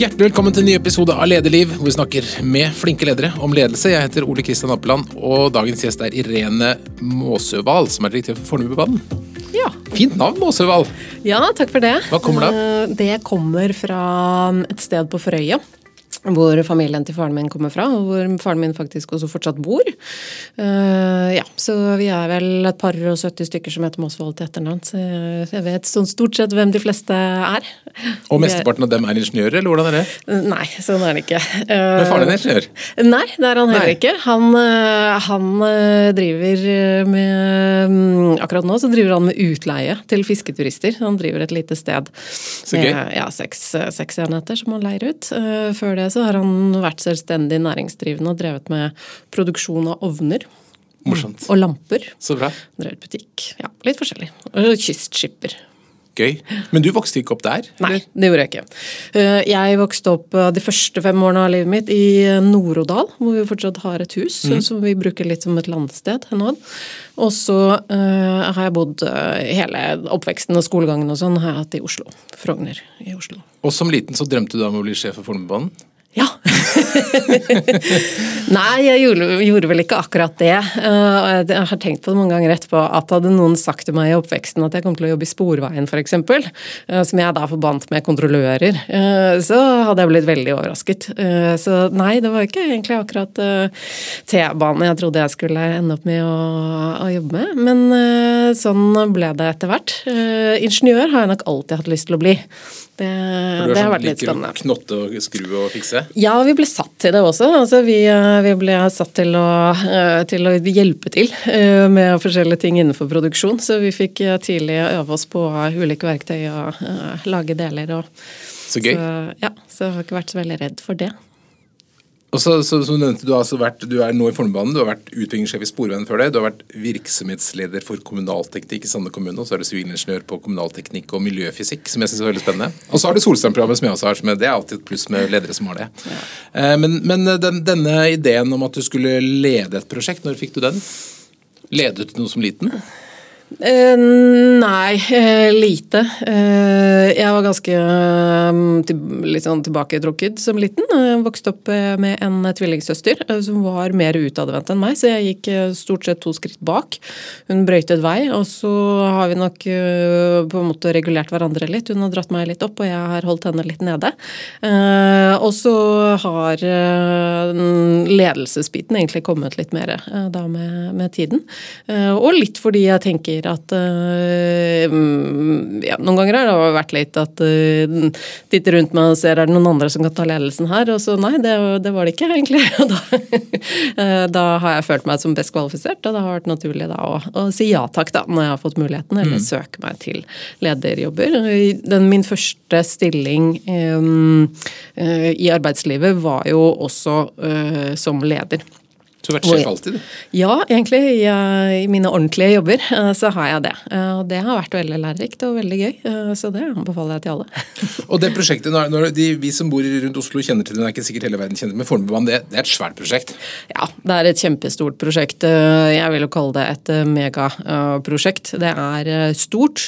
Hjertelig velkommen til en ny episode av Lederliv, hvor vi snakker med flinke ledere om ledelse. Jeg heter Ole Kristian Appeland, og dagens gjest er Irene Måsøval, som er direktør for Fornebubanen. Ja. Fint navn, Måsøval. ja, takk for det. Hva kommer det av? Eh, Det kommer fra et sted på Frøya. Hvor familien til faren min kommer fra, og hvor faren min faktisk også fortsatt bor. Uh, ja, Så vi er vel et par og 70 stykker som heter Mosvold til etternavn. Så jeg vet sånn stort sett hvem de fleste er. Og mesteparten av dem er ingeniører, eller hvordan er det? Eh, Nei, sånn er det ikke. Men faren din er ingeniør? Nei, det er han heller Nei. ikke. Han, øh, han driver med mm, Akkurat nå så driver han med utleie til fisketurister. Han driver et lite sted Så med ja, seks, seks enheter som han leier ut. Uh, Før det så har han vært selvstendig næringsdrivende og drevet med produksjon av ovner. Morsomt. Og lamper. Så bra. Drevet butikk. Ja, litt forskjellig. Og kystskipper. Gøy. Men du vokste ikke opp der? Nei, det gjorde jeg ikke. Eh, Jeg vokste opp eh, de første fem årene av livet mitt i eh, Nord-Odal, hvor vi fortsatt har et hus eh, som vi bruker litt som et landsted. Og så har jeg bodd hele oppveksten og skolegangen og sånn har jeg hatt i Oslo. Frogner i Oslo. Og som liten så drømte du om å bli sjef for Fornebubanen? Ja. Nei, jeg gjorde, gjorde vel ikke akkurat det. Eh, jeg- har tenkt på det mange ganger etterpå at hadde noen sagt til meg i oppveksten at jeg kom til å jobbe i Sporveien f.eks., som jeg da forbandt med kontrollører, eh, så hadde jeg blitt veldig overrasket. Eh, Så nei, det var ikke egentlig akkurat eh, T-bane jeg trodde jeg skulle ende opp med å, å jobbe med. Men eh, sånn ble det etter hvert. Eh, Ingeniør har jeg nok alltid hatt lyst til å bli. Det, du det har sånn, vært litt liker å spennende. knotte og skru og fikse? Ja, vi ble satt til det også. Altså, vi, eh, vi ble satt til å, eh, til å hjelpe til eh, med forskjellige ting innenfor produksjon. Så vi fikk tidlig øve oss på ulike verktøy og lage deler. Og, Så gøy. Så, ja, så jeg har ikke vært så veldig redd for det. Og så, så, som du nevnte, du, har altså vært, du er nå i Fornebanen, du har vært utbyggingssjef i Sporveien før det, du har vært virksomhetsleder for kommunalteknikk i Sande kommune, og så er du sivilingeniør på kommunalteknikk og miljøfysikk, som jeg syns er veldig spennende. Og så har du Solstrøm-programmet, som jeg også har, som det er alltid et pluss med ledere som har det. Ja. Men, men den, denne ideen om at du skulle lede et prosjekt, når fikk du den? Ledet du noe som liten? Eh, nei, eh, lite. Eh, jeg var ganske eh, til, litt sånn tilbaketrukket som liten. Jeg vokste opp eh, med en tvillingsøster eh, som var mer utadvendt enn meg, så jeg gikk eh, stort sett to skritt bak. Hun brøytet vei, og så har vi nok eh, på en måte regulert hverandre litt. Hun har dratt meg litt opp, og jeg har holdt henne litt nede. Eh, og så har eh, ledelsesbiten egentlig kommet litt mer eh, da med, med tiden. Eh, og litt fordi jeg tenker at eh, mm, ja, Noen ganger har det vært litt at uh, titter rundt meg og ser er det noen andre som kan ta ledelsen her, og så nei, det, det var det ikke egentlig. Og da, eh, da har jeg følt meg som best kvalifisert, og det har vært naturlig da å, å si ja takk da, når jeg har fått muligheten, eller søke meg til lederjobber. Den, min første stilling eh, i arbeidslivet var jo også som leder. Du har vært sjef alltid. Ja, egentlig. I, eh, I mine ordentlige jobber eh, så har jeg det. Eh, Og det har vært veldig lærerikt og veldig gøy, så det anbefaler jeg til alle. Og det prosjektet, når, når de, Vi som bor rundt Oslo kjenner til det, det er ikke sikkert hele verden kjenner til, men Fornebubanen det, det er et svært prosjekt. Ja, det er et kjempestort prosjekt. Jeg vil jo kalle det et megaprosjekt. Det er stort,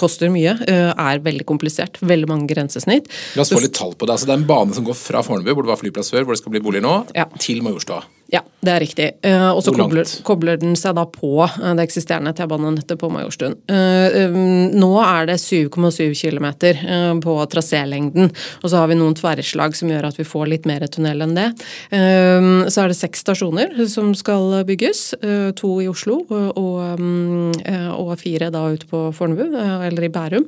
koster mye, er veldig komplisert. Veldig mange grensesnitt. La oss få litt tall på det. Altså, det er en bane som går fra Fornebu, hvor det var flyplass før, hvor det skal bli boliger nå, Ja. til Majorstua. Ja, det er riktig. Eh, Og så kobler, kobler den seg da på eh, det eksisterende T-banenettet på Majorstuen. Eh, Nå er det 7,7 km på trasélengden, og så har vi noen tverrslag som gjør at vi får litt mer tunnel enn det. Så er det seks stasjoner som skal bygges. To i Oslo og, og, eh, og fire da ute på Fornebu, eller i Bærum.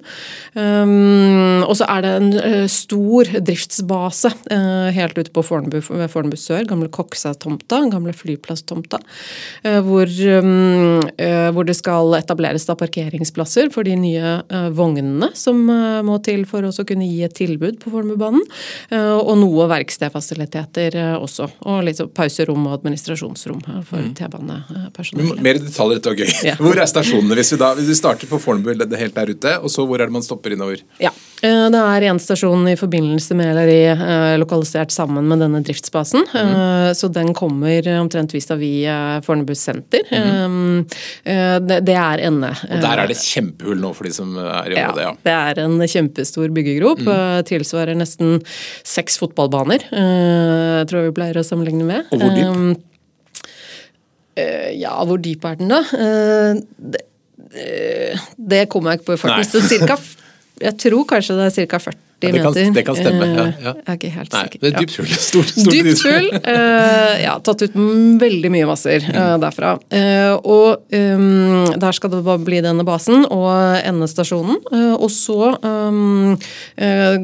Um, Og så er det en stor driftsbase helt ute på Fornebu, ved Fornebu sør, gamle Koksa-tomta, gamle flyplasstomta, eh, hvor, um, eh, hvor det skal etableres da parkeringsplasser for de nye eh, vognene som eh, må til for å kunne gi et tilbud på Fornebubanen, eh, og noe verkstedfasiliteter eh, også, og litt sånn pauserom og administrasjonsrom eh, for T-banepersonell. Mer detaljer, dette var gøy. Hvor er stasjonene? Hvis vi, da, hvis vi starter på Fornebu, helt der ute, og så hvor er det man stopper innover? Ja. Eh, det er én stasjon i forbindelse med eller eh, lokalisert sammen med denne driftsbasen. Mm. Så den kommer omtrent vis-à-vis Fornebu senter. Mm. Det er ende. Og der er det kjempehull nå for de som er i området? Ja, det er en kjempestor byggegrop. Mm. Tilsvarer nesten seks fotballbaner, tror jeg vi pleier å sammenligne med. Og hvor dyp? Ja, hvor dyp er den da? Det, det kommer jeg ikke på i farten. Cirka jeg tror kanskje det er ca. 40 ja, det, kan, det kan stemme. Ja, ja. Jeg er ikke helt Nei, sikker. Det er dypt hull. Stor, stor dypt hull. Uh, ja, tatt ut veldig mye masser uh, derfra. Uh, og um, der skal det bare bli denne basen og endestasjonen. og så um,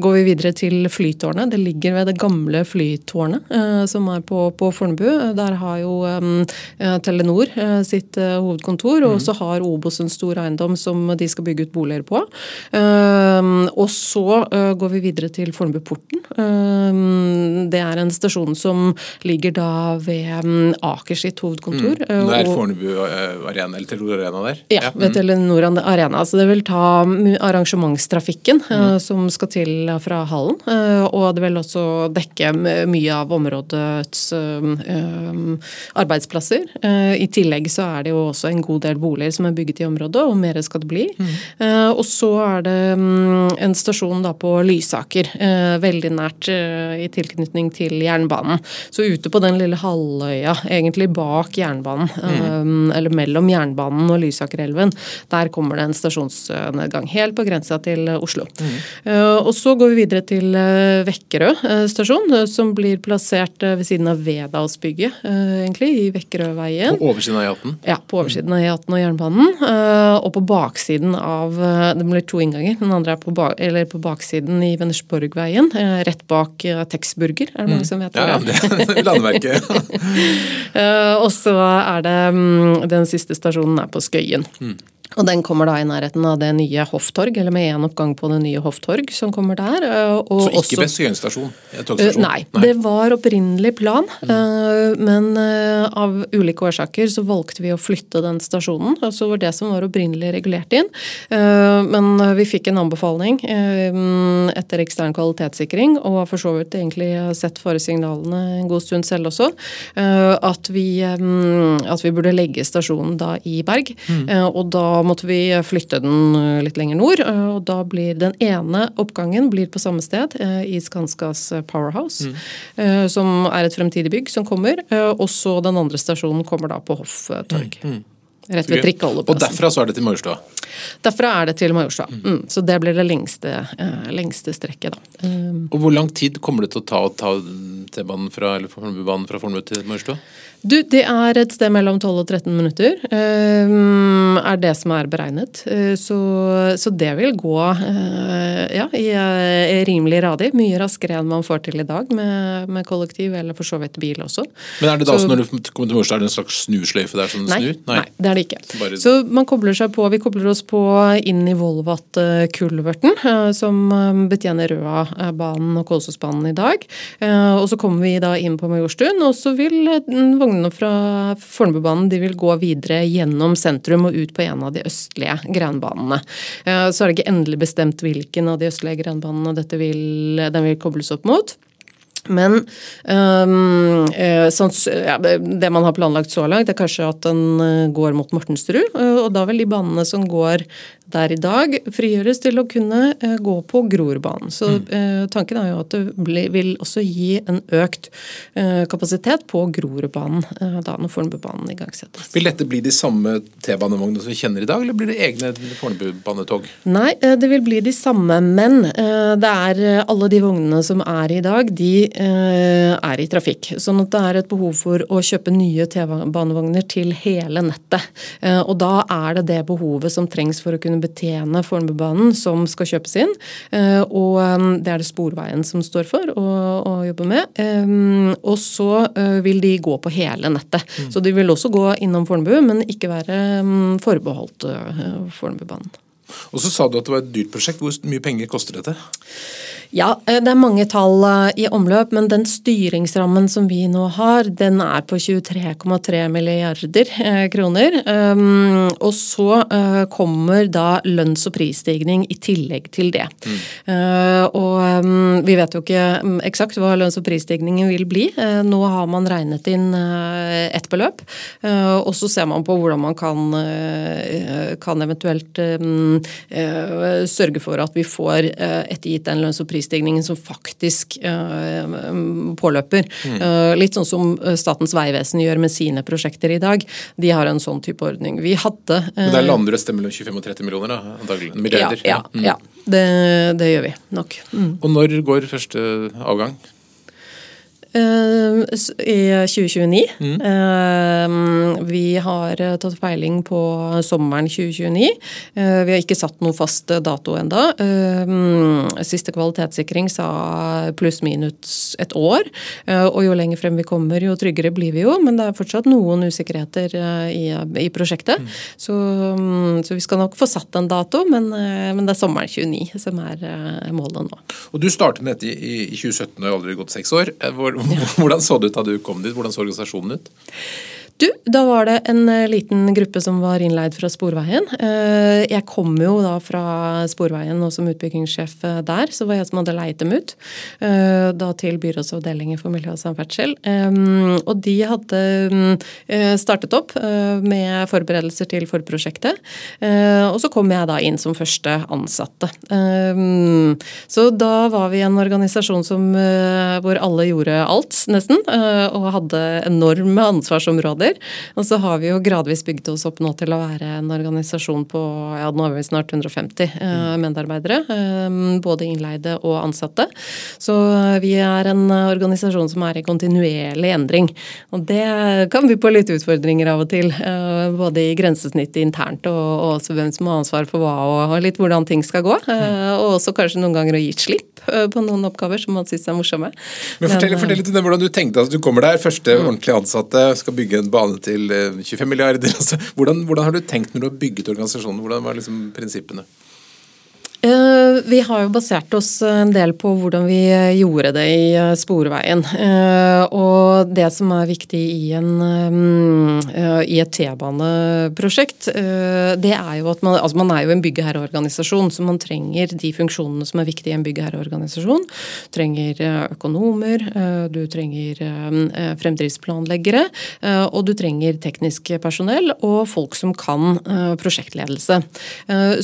går vi videre til flytårnet. Det ligger ved det gamle flytårnet som er på, på Fornebu. Der har jo um, Telenor sitt hovedkontor, og mm. så har Obos en stor eiendom som de skal bygge ut boliger på. og så går går vi videre til Fornebuporten. Ehm, det er en stasjon som ligger da ved mm, Aker sitt hovedkontor. Mm. Det er Fornebu eh, Arena, eller Telenor Arena der? Ja, ja. ved mm. Telenor Arena. Så det vil ta arrangementstrafikken eh, mm. som skal til fra hallen. Eh, og det vil også dekke mye av områdets arbeidsplasser. I tillegg så er det jo også en god del boliger som er bygget i området, og mer skal det bli. Mm. Og så er det en stasjon da på Lyse Lysaker, eh, veldig nært eh, i tilknytning til jernbanen. Så ute på den lille halvøya, egentlig bak jernbanen, mm. eller mellom jernbanen og Lysakerelven, der kommer det en stasjonsnedgang. Helt på grensa til Oslo. Mm. Og så går vi videre til Vekkerø stasjon, som blir plassert ved siden av Vedalsbygget, egentlig, i Vekkerøveien. På oversiden av E18? Ja, på oversiden av E18 og jernbanen. Og på baksiden av Det blir to innganger. Den andre er på, bak, på baksiden i Vennesborgveien, Vennersborgveien. rett bak eh, Texburger. Er det mange mm. som vet det? Ja, det landemerket. Eh, og så er det mm, Den siste stasjonen er på Skøyen. Mm. Og den kommer da i nærheten av det nye Hofftorg, eller med én oppgang på det nye Hofftorg som kommer der. så ikke også, ved Skøyen stasjon? Nei, nei, det var opprinnelig plan. Mm. Men av ulike årsaker så valgte vi å flytte den stasjonen. Altså så var det som var opprinnelig regulert inn. Men vi fikk en anbefaling etter ekstern kvalitetssikring, og har for så vidt egentlig sett faresignalene en god stund selv også, at vi, at vi burde legge stasjonen da i Berg. Mm. Og da måtte vi flytte den eh, litt lenger nord. Eh, og da blir den ene oppgangen blir på samme sted, eh, i Skanskas Powerhouse. Mm. Som er et fremtidig bygg som kommer. Og så den andre stasjonen kommer da på Hoff torg. Mm. mm. Rett ved trikkeholdeplassen. Og derfra så er det til Majorstua? Derfra er det til Majorstua. Mm. mm. Så det blir det lengste, uh, lengste strekket, da. Um, og hvor lang tid kommer det til å ta å ta T-banen fra, eller Fornebubanen fra Fornebu til Majorstua? Du, det er et sted mellom 12 og 13 minutter. Uh, er det som er beregnet. Uh, så, så, det vil gå uh, ja, i, i rimelig radig. Mye raskere enn man får til i dag med, med, kollektiv, eller for så vidt bil også. Men er det da så, når du kommer til Majorstua, er det en slags snusløyfe der som nei, snur? Nei. nei, det er det ikke. Bare... Så man kobler seg på, vi kobler oss på inn i Volvat-kulverten, som betjener Røabanen og Kolsåsbanen i dag. Og så kommer vi da inn på Majorstuen, og så vil vognene fra Fornebubanen de vil gå videre gjennom sentrum og ut på en av de østlige grenbanene. Eh, så er det ikke endelig bestemt hvilken av de østlige grenbanene dette vil, den vil kobles opp mot. Men sånn, ja, det man har planlagt så langt, er kanskje at den eh, går mot Mortensrud. Og da vil de banene som går der i dag, frigjøres til å kunne uh, gå på Grorudbanen. Så mm. tanken er jo at det vil også gi en økt uh, kapasitet på Grorudbanen da når Fornebubanen igangsettes. Vil dette bli de samme T-banevognene som vi kjenner i dag, eller blir det egne Fornebubanetog? Nei, det vil bli de samme, men det er alle de vognene som er i dag, de Eh, er i trafikk. Sånn at det er et behov for å kjøpe nye T-banevogner til hele nettet. Eh, og da er det det behovet som trengs for å kunne betjene Fornebubanen som skal kjøpes inn. Eh, og det er det Sporveien som står for å, og jobbe med. Og så vil de gå på hele nettet. Mm. Så de vil også gå innom Fornebu, men ikke være mm, forbeholdt Fornebubanen. Og så sa du at det var et dyrt prosjekt. Hvor mye penger koster dette? Ja, eh, det er mange tall eh, i omløp, men den styringsrammen som vi nå har, den er på 23,3 milliarder eh, kroner. Um, og så kommer da lønns- og prisstigning i tillegg til det. Mm. Og um, vi vet jo ikke mm, eksakt hva lønns- og prisstigningen vil bli. Nå har man regnet inn ett beløp, og så ser man på hvordan man kan, kan eventuelt um, sørge for at vi får ettergitt den lønns- og prisstigningen som faktisk uh, påløper. Mm. Litt sånn som eh, Statens vegvesen gjør med sine prosjekter i dag. De har en sånn type ordning. Vi hadde Men der lander det et sted mellom 25 og 30 millioner, da? Antagelig. Milliarder. Ja, ja, mm. ja. Det, det, gjør vi nok. Mm. Og når går første avgang? Eh, i 2029. Mm. Eh, vi har eh, tatt peiling på sommeren 2029. Vi har ikke satt noe fast dato enda. Siste kvalitetssikring sa pluss-minus et år. Og jo lenger frem vi kommer, jo tryggere blir vi jo. Men det er fortsatt noen usikkerheter i, i prosjektet. Mm. Så, mm, så, vi skal nok få satt en dato, men, men, det er sommeren 29 som er målet nå. Og Du startet med dette i, i 2017 og har aldri gått seks år. Hvor, Hvordan så det ut da du kom dit? Hvordan så organisasjonen ut? Du, da var det en eh, liten gruppe som var innleid fra Sporveien. Eh, jeg kom jo da fra Sporveien og som utbyggingssjef eh, der, så var jeg som hadde leid dem ut. Da til byrådsavdelingen for miljø og samferdsel. Og de hadde startet opp med forberedelser til forprosjektet. Og så kom jeg da inn som første ansatte. Så da var vi en organisasjon som, hvor alle gjorde alt, nesten, og hadde enorme ansvarsområder år. Og så har vi jo gradvis bygd oss opp nå til å være en organisasjon på ja, nå er vi snart 150 eh, medarbeidere. Eh, både innleide og ansatte. Så vi er en organisasjon som er i kontinuerlig endring. Og det kan by på litt utfordringer av og til. Eh, både i grensesnittet internt og, og også hvem som har ansvar for hva, og litt hvordan ting skal gå. Eh, og også kanskje noen ganger å gi slipp eh, på noen oppgaver som man syns er morsomme. Men fortell, Men, fortell litt om hvordan du tenkte at du kommer der, første mm. ordentlige ansatte, skal bygge en bane til 25 eh, milliarder. Altså, hvordan, hvordan, har du tenkt når du har bygget organisasjonen? Hvordan var liksom prinsippene? Eh, vi har jo basert oss en del på hvordan vi gjorde det i eh, Sporveien. Eh, og det som er viktig i, en, i et T-baneprosjekt, det er jo at man, altså man er jo en byggeherreorganisasjon, så man trenger de funksjonene som er viktige i en byggeherreorganisasjon. Du trenger økonomer, du trenger fremdriftsplanleggere, og du trenger teknisk personell og folk som kan prosjektledelse.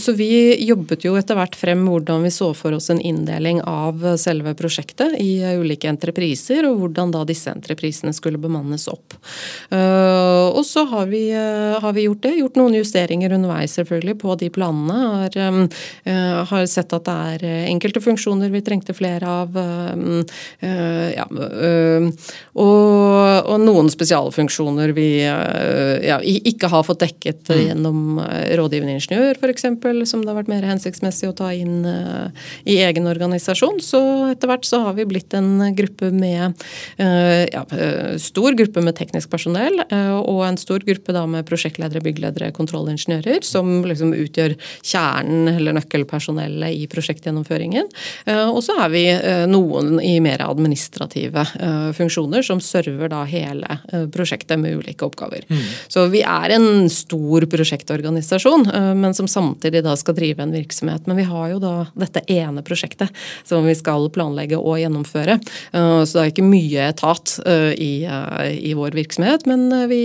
Så vi jobbet jo etter hvert vært frem hvordan vi så for oss en inndeling av selve prosjektet i ulike entrepriser, og hvordan da disse entreprisene skulle bemannes opp. Eh, og så har vi, eh, har vi gjort det. Gjort noen justeringer underveis selvfølgelig på de planene. Har, eh, har sett at det er enkelte funksjoner vi trengte flere av. Ja, og, og noen spesialfunksjoner vi ja, ikke har fått dekket mm. gjennom rådgivende ingeniør f.eks., som det har vært mer hensiktsmessig å ta inn uh, i egen organisasjon. Så etter hvert så har vi blitt en gruppe med uh, ja, eh, stor gruppe med teknisk personell og en stor gruppe da med prosjektledere, byggledere, kontrollingeniører, som liksom utgjør kjernen eller nøkkelpersonellet i prosjektgjennomføringen. Og så er vi noen i mer administrative funksjoner som server da hele prosjektet med ulike oppgaver. Mm. Så vi er en stor prosjektorganisasjon, men som samtidig da skal drive en virksomhet. Men vi har jo da dette ene prosjektet som vi skal planlegge og gjennomføre. Eh, så det er ikke mye etat eh, i, eh, i vår virksomhet, men vi,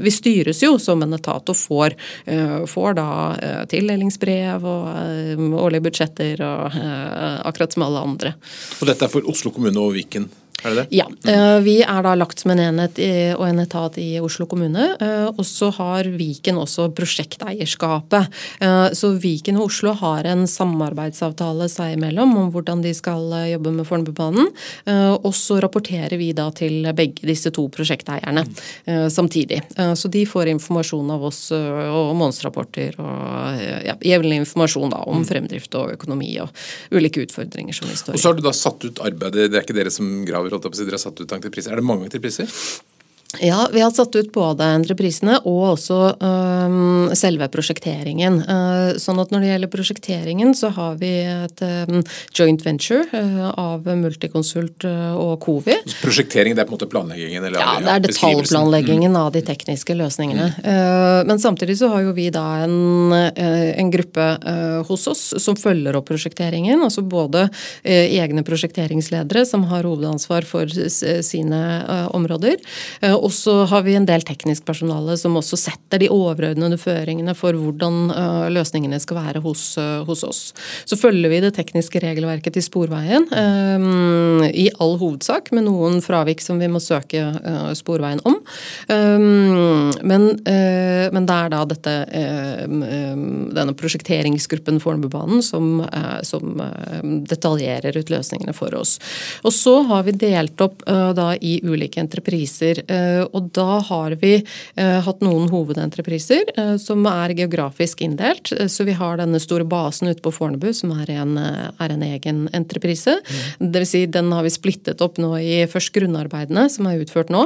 vi, styres jo som en etat og får, får da tildelingsbrev og årlige budsjetter og akkurat som alle andre. Og dette er for Oslo kommune og Viken? Er det det? Ja. Mm. Vi er da lagt som en enhet og en etat i Oslo kommune. Eh, og så har Viken også prosjekteierskapet. Eh, så Viken og Oslo har en samarbeidsavtale seg imellom om hvordan de skal jobbe med Fornebubanen. Og så rapporterer vi da til begge disse to prosjekteierne mm. samtidig. Så de får informasjon av oss og månedsrapporter og ja, jevnlig informasjon da om mm. fremdrift og økonomi og ulike utfordringer som vi står i. Og så har du da satt ut arbeidet, det er ikke dere som graver holdt opp å si, dere har satt ut entrepriser. Er det mange entrepriser? Ja, vi har satt ut både entreprisene og også um, selve prosjekteringen. Uh, sånn at når det gjelder prosjekteringen, så har vi et um, joint venture uh, av Multiconsult uh, og Covi. prosjektering det er på en måte planleggingen? Eller, ja, det er detaljplanleggingen mm. av de tekniske løsningene. Mm. men samtidig så har jo vi da en, en gruppe hos oss som følger opp prosjekteringen. Altså både egne prosjekteringsledere som har hovedansvar for sine områder og så har vi en del teknisk personale som også setter de overordnede føringene for hvordan uh, løsningene skal være hos, uh, hos, oss. Så følger vi det tekniske regelverket til Sporveien um, i all hovedsak, med noen fravik som vi må søke Sporveien om. Men, men, det er da dette, denne prosjekteringsgruppen Fornebubanen som, som detaljerer ut løsningene for oss. Og så har vi delt opp da i ulike entrepriser. Eh, og da har vi eh, hatt noen hovedentrepriser eh, som er geografisk inndelt. Så vi har denne store basen ute på Fornebu som er en, er en egen entreprise. Mm. Dvs. Si, den har vi splittet opp nå i først grunnarbeidene, som er utført nå.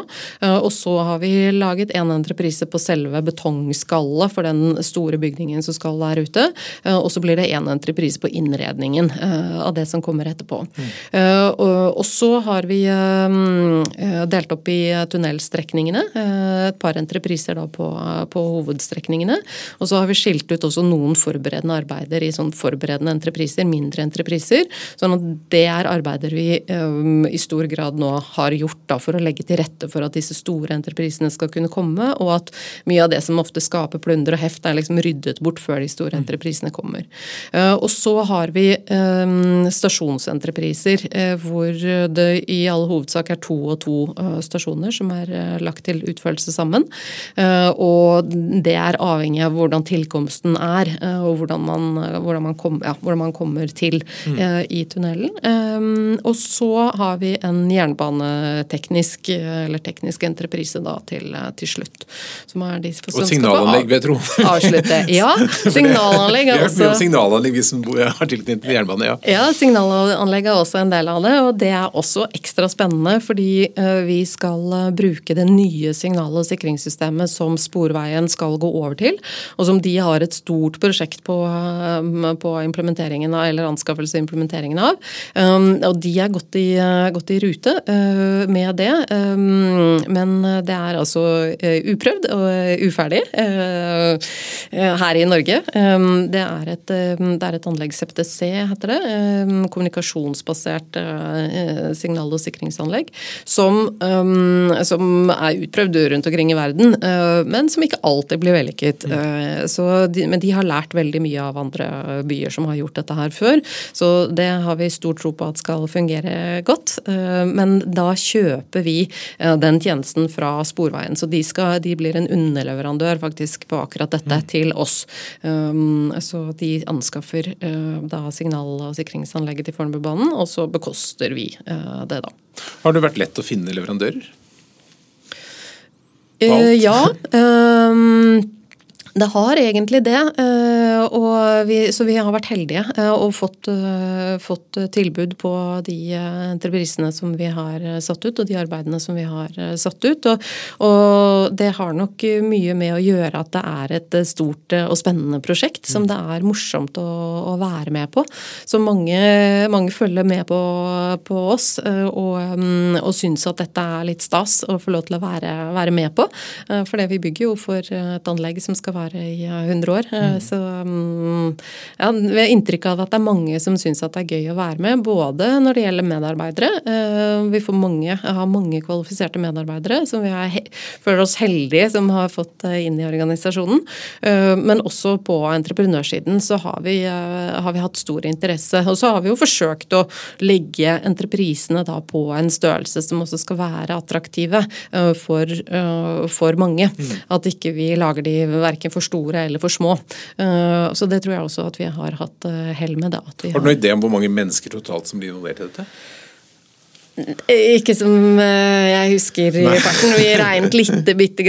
Og så har vi laget en entreprise på selve betongskallet for den store bygningen som skal der ute. Og så blir det en entreprise på innredningen av det som kommer etterpå. Mm. Og så har vi delt opp i tunnelstrekninger strekningene. Eh, et par entrepriser da på, på, hovedstrekningene. Og så har vi skilt ut også noen forberedende arbeider i sånn forberedende entrepriser, mindre entrepriser. Sånn at det er arbeider vi um, i stor grad nå har gjort da, for å legge til rette for at disse store entreprisene skal kunne komme, og at mye av det som ofte skaper plunder og heft, er liksom ryddet bort før de store entreprisene kommer. Uh, og så har vi um, stasjonsentrepriser uh, hvor det i all hovedsak er to og to uh, stasjoner som er lagt til utførelse sammen. Eh, og det er avhengig av hvordan tilkomsten er, eh, og hvordan man, hvordan man, kom, ja, hvordan man kommer til mm. i tunnelen. Og så har vi en jernbaneteknisk eller teknisk entreprise da til, til slutt. Som er de og signalanlegg, vil jeg tro. Avslutte. Ja, signalanlegg er også Vi har hørt signalanlegg, vi som har tilknytning til jernbane, ja. Ja, signalanlegg er også en del av det, og det er også ekstra spennende fordi vi skal bruke det nye signal- og sikringssystemet som Sporveien skal gå over til, og som de har et stort prosjekt på, um, på implementeringen av, eller anskaffelse implementeringen av. Um, og de er godt i, godt i rute uh, med det, um, men det er altså uprøvd og uferdig her i Norge. Det er et, det er et anlegg CPTC, heter det. Kommunikasjonsbasert signal- og sikringsanlegg. Som, som er utprøvd rundt omkring i verden, eh, men som ikke alltid blir vellykket. Mm. De, men de har lært veldig mye av andre byer som har gjort dette her før. Så det har vi stor tro på at skal fungere godt. Eh, men da kjøper vi den tjenesten fra Sporveien. Så de, skal, de blir en underleverandør faktisk på akkurat dette mm. til oss. Så de anskaffer da signal- og sikringsanlegget til Fornebubanen, og så bekoster vi det, da. Har det vært lett å finne leverandører? Uh, ja. Um, det har egentlig det. Eh, vi, så vi har vært heldige eh, og fått, eh, fått, tilbud på de entreprisene som vi har satt ut, og de arbeidene som vi har satt ut. Og, og, det har nok mye med å gjøre at det er et stort og spennende prosjekt som det er morsomt å, å være med på. Så mange, mange følger med på, på oss og, mm, og syns at dette er litt stas å få lov til å være, være med på. For det vi bygger jo for et anlegg som skal være vare i 100 år. Eh, mm. Så mm, ja, vi har inntrykk av at det er mange som syns at det er gøy å være med. Både når det gjelder medarbeidere. Eh, vi får mange, har mange kvalifiserte medarbeidere som vi er, føler oss heldige som har fått eh, inn i organisasjonen. Men også på entreprenørsiden så har vi, har vi hatt stor interesse. Og så har vi jo forsøkt å legge entreprisene da på en størrelse som også skal være attraktive for, for mange. Mm. At ikke vi lager de verken for store eller for små. Eh, så det tror jeg også at vi har hatt eh, hell med. Da, har du noen idé om hvor mange mennesker totalt som blir involvert i dette? Ikke som eh, jeg husker i farten. Vi regnet litt bitte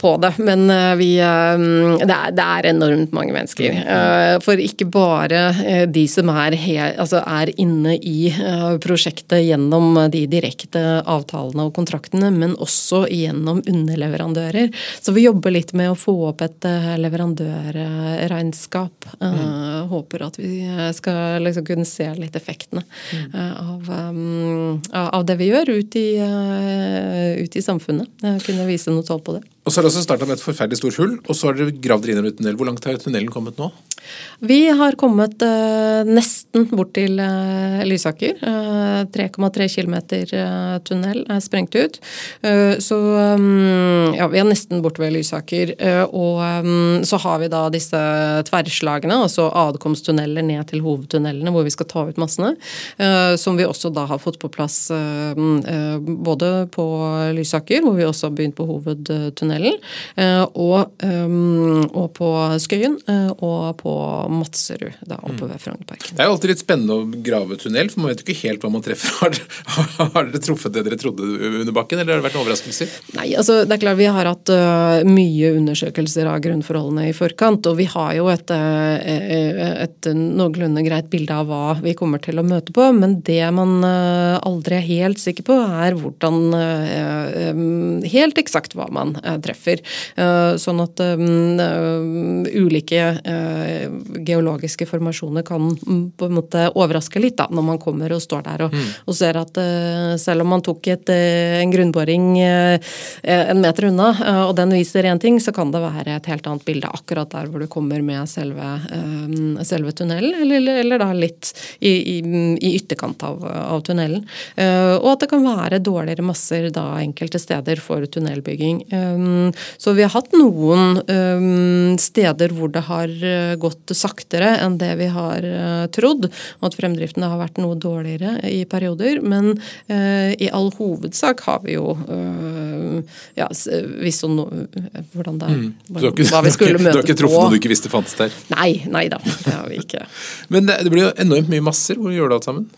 på det, men eh, vi, eh, det, er, det er enormt mange mennesker. For ikke bare de som er, altså er, inne i prosjektet gjennom de direkte avtalene og kontraktene, men også gjennom underleverandører. Så vi jobber litt med å få opp et leverandørregnskap. Mm. Håper at vi skal liksom kunne se litt effektene mm. av, av av det vi gjør, ut i, uh, ut i samfunnet. Kunne vise noe tall på det. Og så har det også starta med et forferdelig stort hull, og så har dere gravd dere inn i en tunnel. Hvor langt har tunnelen kommet nå? Vi har kommet uh, nesten bort til uh, Lysaker. Uh, 3,3 km tunnel er sprengt ut. så um, ja, vi er nesten borte ved Lysaker. og um, så har vi da disse tverrslagene, altså adkomsttunneler ned til hovedtunnelene hvor vi skal ta ut massene. som vi også da har fått på plass både på Lysaker, hvor vi også har begynt på hovedtunnelen, og, um, og på Skøyen og på Madserud, da oppe ved Frognerparken. Det er jo alltid litt spennende å grave tunnel, for man vet jo ikke helt hva man treffer. Har, har dere truffet det dere trodde under bakken, eller har det vært overraskelser? Nei, altså det er klart Vi har hatt mye undersøkelser av grunnforholdene i forkant, og vi har jo et, et noenlunde greit bilde av hva vi kommer til å møte på, men det man aldri er helt sikker på, er hvordan Helt eksakt hva man treffer. Sånn at um, ulike geologiske formasjoner kan mm, på en måte overraske litt da, når man kommer og står der og, mm. og ser at selv om man tok et, en grunnboring en meter unna, og den viser én ting, så kan det være et helt annet bilde akkurat der hvor du kommer med selve, selve tunnelen, eller, eller, da litt i, i, i ytterkant av, av tunnelen. og at det kan være dårligere masser da enkelte steder for tunnelbygging. Så vi har hatt noen steder hvor det har gått saktere enn det vi har uh, trodd, og at fremdriften har vært noe dårligere i perioder. Men uh, i all hovedsak har vi jo ja, visst no, hvordan det, mm. hva, ikke, hva vi skulle møte på. Du har ikke truffet noe du ikke visste fantes der? Nei, nei da, det har vi ikke. Men det, det blir jo enormt mye masser. Hvor gjør du alt sammen?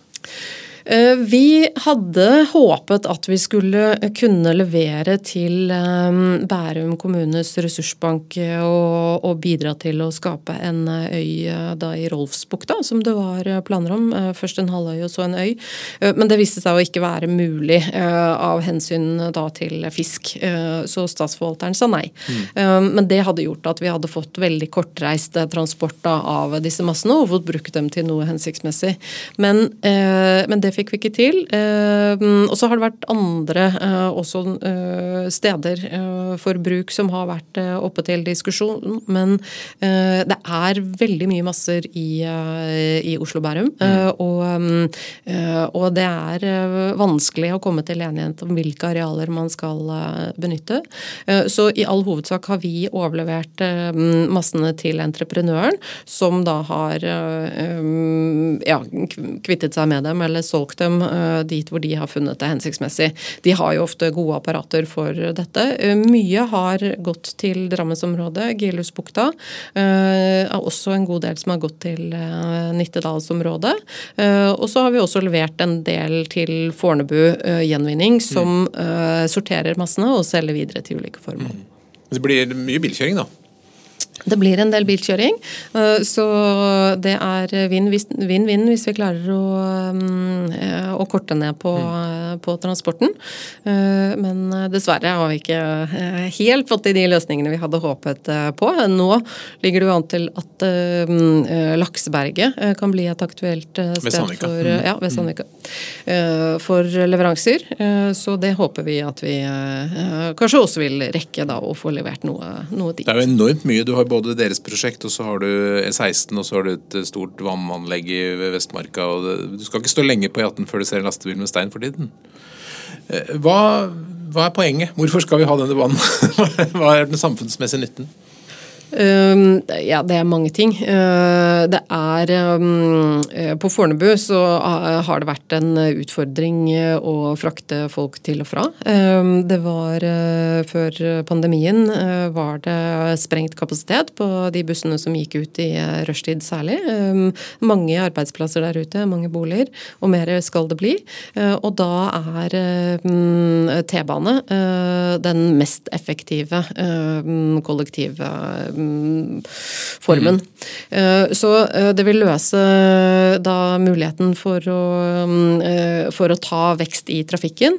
Eh, vi hadde håpet at vi skulle kunne levere til eh, Bærum kommunes ressursbank og, og bidra til å skape en øy eh, i Rolfsbukta, som det var planer om. Først en halvøy og så en øy. Men det viste seg å ikke være mulig av hensyn da til fisk, så statsforvalteren sa nei. Mm. Men det hadde gjort at vi hadde fått veldig kortreist transport av disse massene og fått brukt dem til noe hensiktsmessig. Men, men det fikk vi ikke til. Eh, og så har det vært andre eh, også eh, steder for bruk som har vært oppe til diskusjon. Men det er veldig mye masser i, i Oslo Bærum. Mm. Og, og, det er vanskelig å komme til enighet om hvilke arealer man skal benytte. Så i all hovedsak har vi overlevert massene til entreprenøren, som da har ja, kvittet seg med dem eller solgt solgt dem eh, dit hvor de har funnet det hensiktsmessig. De har jo ofte gode apparater for dette. Eh, mye har gått til Drammensområdet, Gelusbukta. Eh, også en god del som har gått til Nittedalsområdet. Og så har vi også levert en del til Fornebu gjenvinning, som mm. sorterer massene og selger videre til ulike formål. Mm. Det blir mye bilkjøring, da? Det blir en del bilkjøring, eh, så det er vinn-vinn hvis vi klarer å, eh, å korte ned på, mm. på, transporten. Eh, men dessverre har vi ikke helt fått til de løsningene vi hadde håpet på. Nå ligger det jo an til at Lakseberget kan bli et aktuelt sted for, mm. ja, ved Sandvika. for leveranser. Så det håper vi at vi kanskje også vil rekke da, å få levert noe, noe dit. Det er jo enormt mye du har både deres prosjekt, og så har du E16, og så har du et stort vannanlegg i Vestmarka. og det, Du skal ikke stå lenge på E18 før du ser en lastebil med stein for tiden. Eh, hva, hva er poenget? Hvorfor skal vi ha denne banen? Hva er den samfunnsmessige nytten? Ja, det er mange ting. Det er På Fornebu så har det vært en utfordring å frakte folk til og fra. Det var før pandemien var det sprengt kapasitet på de bussene som gikk ut i rushtid særlig. Mange arbeidsplasser der ute, mange boliger, og mer skal det bli. Og da er T-bane den mest effektive kollektive formen. Mm. Så det vil løse da muligheten for å, for å ta vekst i trafikken.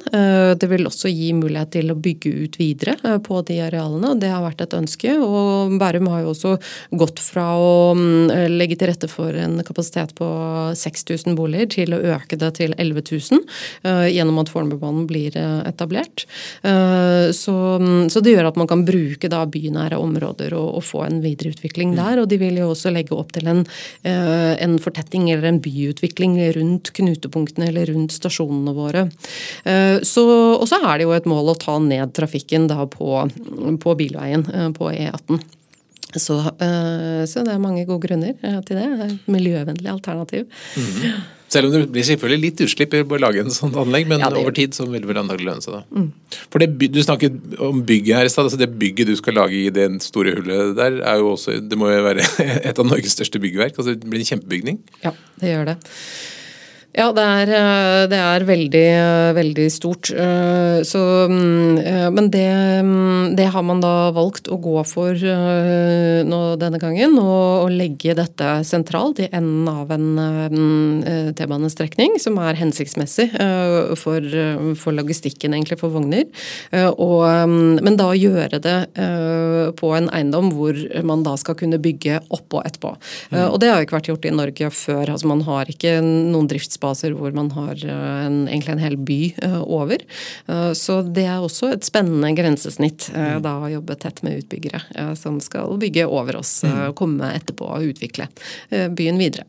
Det vil også gi mulighet til å bygge ut videre på de arealene. Det har vært et ønske. Og Bærum har jo også gått fra å legge til rette for en kapasitet på 6000 boliger til å øke det til 11 000 gjennom at Fornebubanen blir etablert. Så, så, det gjør at man kan bruke da bynære områder og, og få en videreutvikling der. Og de vil jo også legge opp til en, eh, en fortetting eller en byutvikling rundt knutepunktene eller rundt stasjonene våre. Eh, så, og så er det jo et mål å ta ned trafikken da på, på bilveien eh, på E18. Så, så, det er mange gode grunner til det. Miljøvennlig alternativ. Mm. Selv om det blir selvfølgelig litt utslipp i å lage en sånn anlegg, men ja, over tid så vil det vel antakelig lønne seg. da. Mm. For det, Du snakket om bygget her i stad. Altså det bygget du skal lage i det store hullet der, er jo også, det må jo være et av Norges største byggverk. altså Det blir en kjempebygning. Ja, det gjør det. Ja, det er, eh, det er veldig, eh, veldig stort. Eh, så, mm, men det, mm, det, har man da valgt å gå for nå denne gangen. Og, legge dette sentralt i enden av en mm, T-banestrekning som er hensiktsmessig for, for, logistikken, egentlig, for vogner. Og, men da gjøre det på en eiendom hvor man da skal kunne bygge oppå etterpå. Og det har ikke vært gjort i Norge før. altså Man har ikke noen driftsbaser baser hvor man har eh, en, egentlig en hel by eh, over. Eh, så det er også et spennende grensesnitt mm. da å jobbe tett med utbyggere som skal bygge over oss, mm. komme etterpå og utvikle byen videre.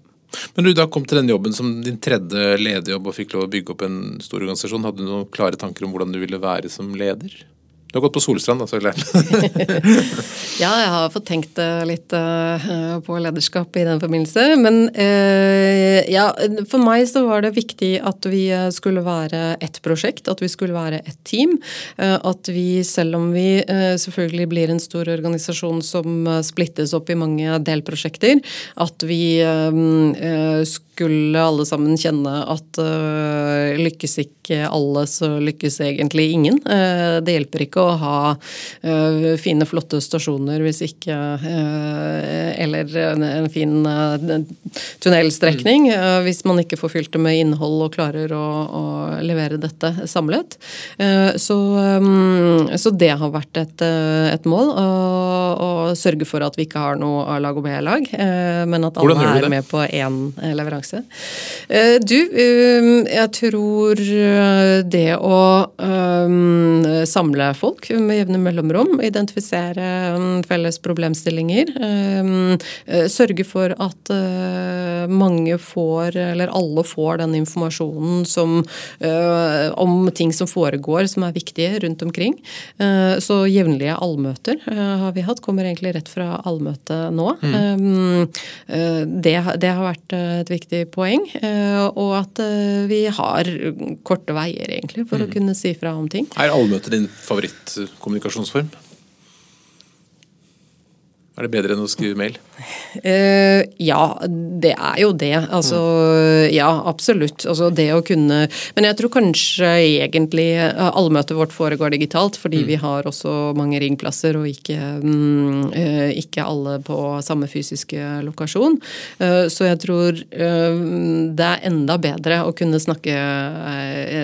Men du da kom til den jobben som din tredje lederjobb og fikk lov å bygge opp en stor organisasjon. Hadde du noen klare tanker om hvordan du ville være som leder? Du har gått på Solstrand, da, så klart. ja, jeg har fått tenkt eh, litt uh, på lederskap i den forbindelse. Men uh, ja, for meg så var det viktig at vi skulle være ett prosjekt, at vi skulle være ett team. At vi, selv om vi selvfølgelig blir en stor organisasjon som splittes opp i mange delprosjekter, at vi skulle alle sammen kjenne at lykkes ikke alle, så lykkes egentlig ingen. det hjelper ikke å ha uh, fine, flotte stasjoner hvis ikke uh, Eller en, en fin uh, tunnelstrekning mm. hvis man ikke får fylt det med innhold og klarer å, å levere dette samlet. Så, um, så, det har vært et, et mål. Å sørge for at vi ikke har noe A-lag og B-lag, men at alle er med på én leveranse. Du, jeg tror det å samle folk folk med jevne mellomrom. Identifisere um, felles problemstillinger. Um, eh, sørge for at eh, mange får, eller alle får den informasjonen som, eh, om ting som foregår som er viktige rundt omkring. Så jevnlige allmøter har vi hatt. Kommer egentlig rett fra allmøtet nå. Mm. Um, det, det, har vært et viktig poeng. Og at vi har korte veier, egentlig, for mm. å kunne si fra om ting. Er allmøtet din favoritt? Favorittkommunikasjonsform? Er det bedre enn å skrive mail? Uh, ja, det er jo det. Altså, mm. ja, absolutt. Altså, det å kunne Men jeg tror kanskje egentlig uh, allmøtet vårt foregår digitalt, fordi mm. vi har også mange ringplasser og ikke, um, uh, ikke alle på samme fysiske lokasjon. så jeg tror det er enda bedre å kunne snakke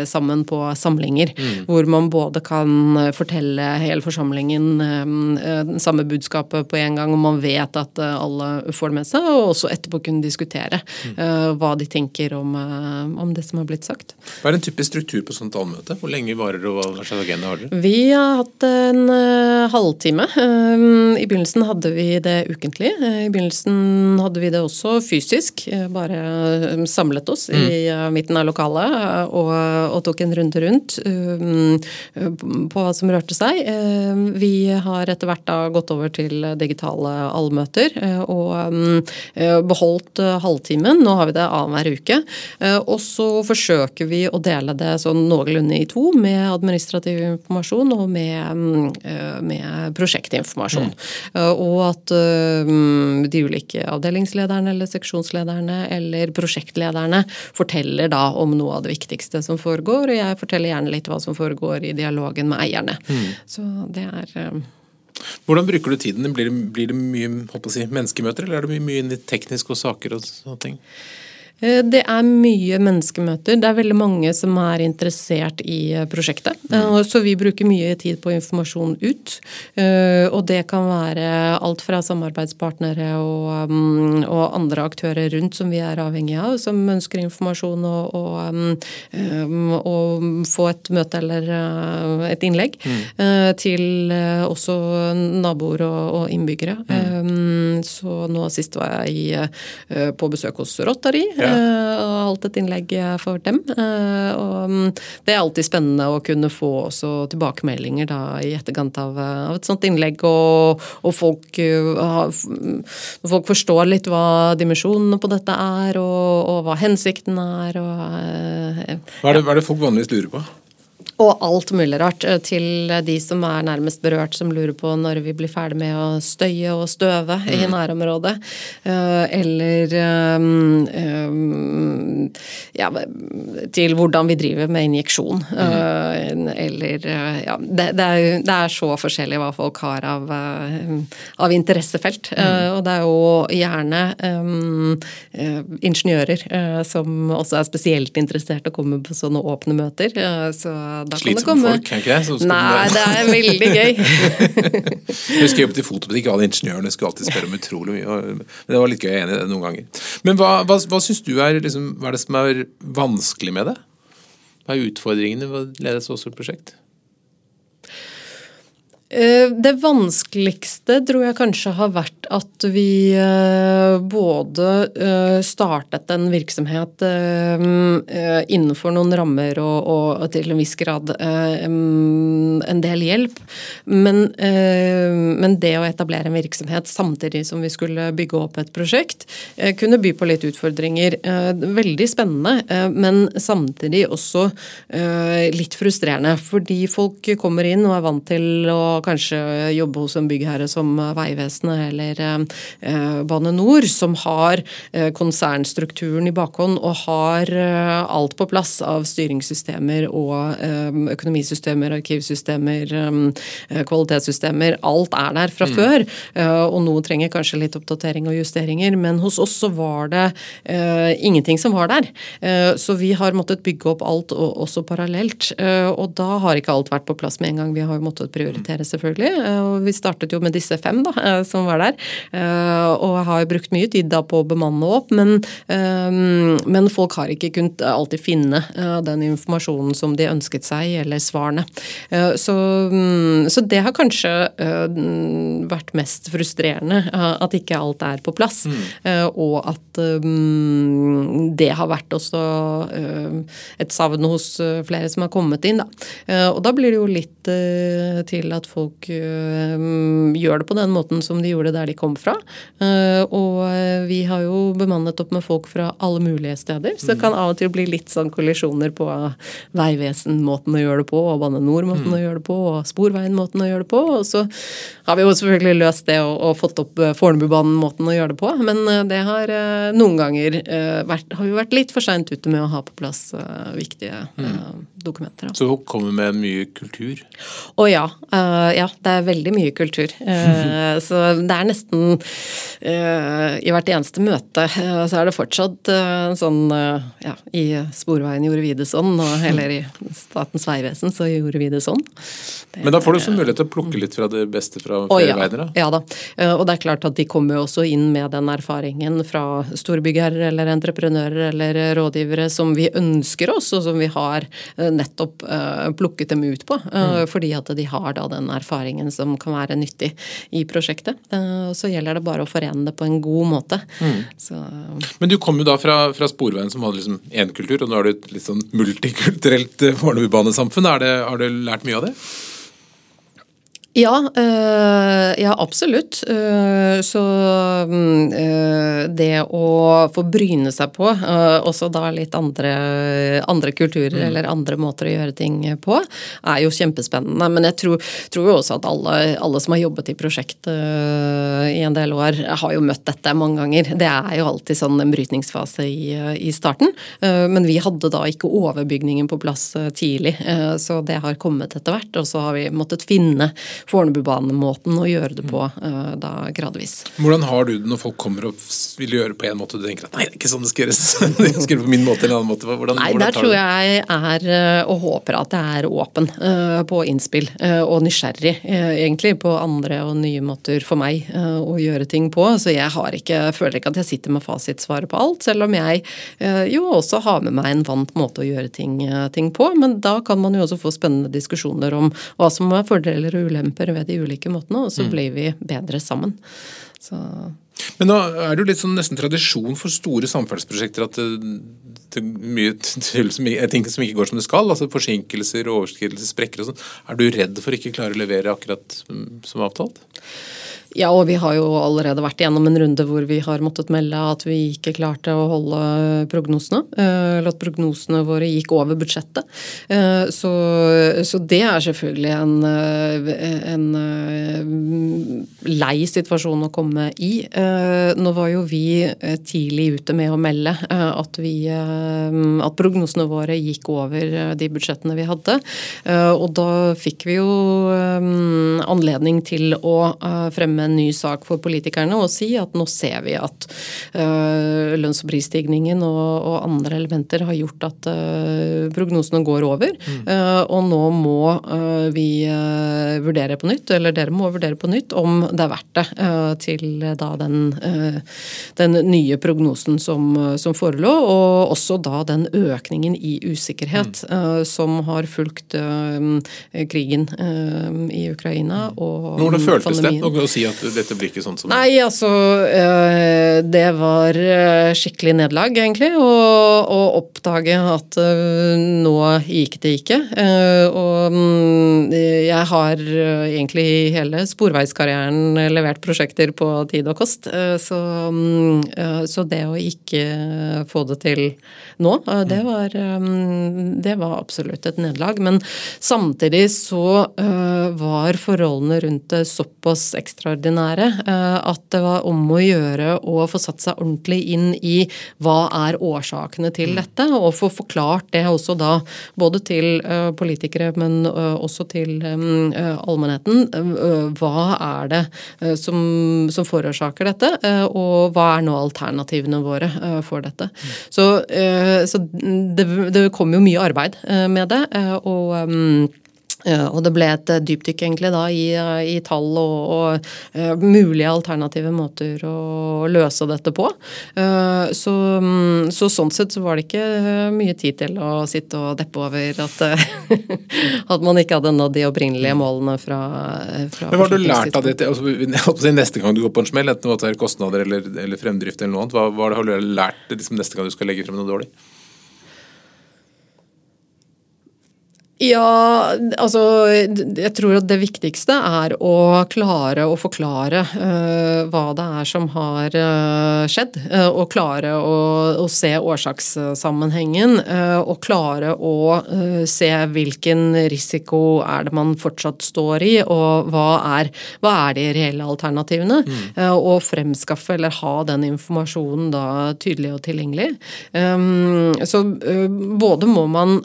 sammen på samlinger, mm. hvor man både kan fortelle hele forsamlingen samme budskapet på en gang gang, man vet at eh, alle får det med seg, og også etterpå kunne diskutere uh, hva de tenker om, uh, om, det som har blitt sagt. Hva er en typisk struktur på sånt allmøte? Hvor lenge varer det, og hva slags agenda har dere? Vi har hatt en halvtime. I begynnelsen hadde vi det ukentlig. I begynnelsen hadde vi det også fysisk. Bare samlet oss mm. i midten av lokalet og, og, tok en runde rundt på hva som rørte seg. Vi har etter hvert da gått over til digital digitale allmøter og beholdt halvtimen. Nå har vi det annenhver uke. Og så forsøker vi å dele det sånn noenlunde i to, med administrativ informasjon og med, med prosjektinformasjon. Mm. Og at de ulike avdelingslederne eller seksjonslederne eller prosjektlederne forteller da om noe av det viktigste som foregår, og jeg forteller gjerne litt hva som foregår i dialogen med eierne. Mm. Så det er hvordan bruker du tiden? Blir det, blir det mye si, menneskemøter, eller er det mye, mye teknisk og saker og sånne ting? Eh, det er mye menneskemøter. Det er veldig mange som er interessert i eh, prosjektet. Mm. Eh, så vi bruker mye tid på informasjon ut. Og det kan være alt fra samarbeidspartnere og, mm, og andre aktører rundt som vi er avhengig av, som ønsker informasjon og, og, mm, og få et møte eller et innlegg, mm. til også naboer og, innbyggere. Mm. Så nå sist var jeg i, på besøk hos Rotary. Ja. Eh, og holdt et innlegg for dem. Eh, og mm, det er alltid spennende å kunne få også tilbakemeldinger da, i etterkant av, av, et sånt innlegg, og, og folk, mm, folk, forstår litt hva dimensjonene på dette er, og, og hva hensikten er. Og, ja. hva, er det, hva er det folk vanligvis lurer på? Og alt mulig rart eh, til de som er nærmest berørt, som lurer på når vi blir ferdig med å støye og støve mm. i nærområdet. Eh, eller um, ja, til hvordan vi driver med injeksjon. Mm. Eller ja, det, det, er, det, er, så forskjellig hva folk har av, av interessefelt. Mm. Og det er jo gjerne um, ingeniører som også er spesielt interessert og å komme på sånne åpne møter. Så da Slitsomme folk, er ikke det? Nei, det er veldig gøy. jeg husker jeg jobbet i fotobutikk, alle ingeniørene skulle alltid spørre om utrolig mye. Men det var litt gøy, jeg er enig i det noen ganger. Men hva, hva, hva syns du er, liksom, hva er det som er vanskelig med det? Hva er utfordringene ved å lede et så stort prosjekt? Eh, det vanskeligste tror jeg kanskje har vært at vi eh, både eh, startet en virksomhet innenfor noen rammer og, og til en viss grad en del hjelp, men, men, det å etablere en virksomhet samtidig som vi skulle bygge opp et prosjekt, kunne by på litt utfordringer. Veldig spennende, men samtidig også litt frustrerende, fordi folk kommer inn og er vant til å kanskje jobbe hos en byggherre som Vegvesenet eller eh, Bane NOR, som har eh, konsernstrukturen i bakhånd og har eh, alt på plass av styringssystemer og økonomisystemer, arkivsystemer, kvalitetssystemer. Alt er der fra mm. før. Og noe trenger kanskje litt oppdatering og justeringer, men hos oss så var det ingenting som var der. Så vi har måttet bygge opp alt også parallelt. Og da har ikke alt vært på plass med en gang. Vi har måttet prioritere selvfølgelig. Og vi startet jo med disse fem da, som var der. Eh, jeg har brukt mye tid da på å bemanne opp, men, men folk har ikke kunnet alltid finne den informasjonen som de ønsket seg, eller svarene. Så, mm, så det har kanskje vært mest frustrerende, at ikke alt er på plass. Mm. Og at det har vært også et savn hos flere som har kommet inn. Da. Og da blir det jo litt til at folk eh, gjør det på den måten som de gjorde der de kom fra. Eh, og eh, vi har jo bemannet opp med folk fra alle mulige steder, så det kan av og til bli litt sånn kollisjoner på Vegvesen-måten å gjøre det på, og Bane NOR-måten mm. å gjøre det på, og Sporveien-måten å gjøre det på. Og så har vi jo selvfølgelig løst det og, og fått opp Fornebubanen-måten å gjøre det på, men det har noen ganger vært, har vi vært litt for seint ute med å ha på plass viktige mm. dokumenter. Da. Så hun kommer med mye kultur? Å ja ja, det er veldig mye kultur. Eh, så det er nesten eh, I hvert eneste møte eh, så er det fortsatt sånn ja, i Sporveien gjorde vi det sånn, og eller i Statens vegvesen så gjorde vi det sånn. Det, Men da får du også mulighet til å plukke litt fra det beste fra flere ja, veier, da? Ja da. Og det er klart at de kommer jo også inn med den erfaringen fra storbyggherrer eller entreprenører eller rådgivere som vi ønsker oss, og som vi har nettopp plukket dem ut på. Mm. Fordi at de har da den erfaringen som kan være nyttig i prosjektet. Eh, så gjelder det bare å forene det på en god måte. Mm. Så, Men du kom jo da fra, fra Sporveien som hadde liksom én kultur, og nå har du et litt sånn multikulturelt eh, Fornebubanesamfunn. Har du lært mye av det? Ja, øh, ja absolutt. Uh, så øh, det å få bryne seg på, øh, også da litt andre, andre kulturer mm. eller andre måter å gjøre ting på, er jo kjempespennende. Men jeg tror, tror jo også at alle, alle, som har jobbet i prosjekt i en del år, har jo møtt dette mange ganger. Det er jo alltid sånn en brytningsfase i, i starten. Men vi hadde da ikke overbygningen på plass tidlig, så det har kommet etter hvert. Og så har vi måttet finne Fornebubanemåten å gjøre det på uh, da gradvis. Hvordan har du det når folk kommer og vil gjøre det på en måte, og du tenker at nei, det er ikke sånn det skal gjøres, det skal gjøres på min måte eller en annen måte? Hvordan, nei, hvordan der tror jeg er, eh, og håper at jeg er åpen uh, på innspill, og nysgjerrig egentlig på andre og nye måter for meg å gjøre ting på. Så jeg har ikke, føler ikke at jeg sitter med fasitsvaret på alt, selv om jeg jo også har med meg en vant måte å gjøre ting, ting på. Men da kan man jo også få spennende diskusjoner om hva som er fordeler og ulemper ulemper ved de ulike måtene, og så mm. blir vi bedre sammen. Så. Men da er det jo litt sånn nesten tradisjon for store samferdselsprosjekter at det, det er mye ting som ikke går som det skal. altså Forsinkelser, overskridelser, sprekker og sånn. Er du redd for ikke klare å levere akkurat som avtalt? Ja, og vi har jo allerede vært igjennom en runde hvor vi har måttet melde at vi ikke klarte å holde prognosene. Eh, eller at prognosene våre gikk over budsjettet. Eh, så, så det er selvfølgelig en, eh, en, lei situasjon å komme i. Nå var jo vi tidlig ute med å melde at, vi, at prognosene våre gikk over de budsjettene vi hadde. Og da fikk vi jo anledning til å fremme en ny sak for politikerne og si at nå ser vi at lønns- og prisstigningen og, andre elementer har gjort at prognosene går over. Mm. Og nå må vi vurdere på nytt, eller dere må vurdere på nytt om det er verdt det til da den, den nye prognosen som, som, forelå, og også da den økningen i usikkerhet mm. som har fulgt krigen i Ukraina og Hvordan føltes det å si at dette blir ikke sånn som Nei, altså eh, Det var eh, skikkelig nederlag, egentlig, å oppdage at eh, nå gikk det ikke. Og mm, jeg har egentlig hele sporveiskarrieren levert prosjekter på tid og kost, så, mm, så det å ikke få det til nå, det var, mm, det var absolutt et nederlag. Men samtidig så var forholdene rundt det såpass ekstraordinære Eh, at det var om å gjøre å få satt seg ordentlig inn i hva er årsakene til mm. dette, og få forklart det også da både til eh, politikere, men eh, også til allmennheten. Hva er det som, som forårsaker dette, og hva er nå alternativene våre for dette. Mm. Så, så det, det kommer jo mye arbeid med det. og og det ble et dypdykk egentlig da i, i tall og, og uh, mulige alternative måter å løse dette på. Så, um, så, sånn sett så var det ikke mye tid til å sitte og deppe over at, at man ikke hadde nådd de opprinnelige målene fra, fra Men Hva har du lært av det altså, neste gang du går på en smell, enten det er kostnader eller, eller, fremdrift eller noe annet? Hva, hva har du lært liksom, neste gang du skal legge frem noe dårlig? Ja, altså Jeg tror at det viktigste er å klare å forklare uh, hva det er som har uh, skjedd. Uh, og klare å, å se årsakssammenhengen. og klare å se hvilken risiko er det man fortsatt står i, og hva er, hva er de reelle alternativene. Mm. og fremskaffe eller ha den informasjonen da tydelig og tilgjengelig. Um, så både må man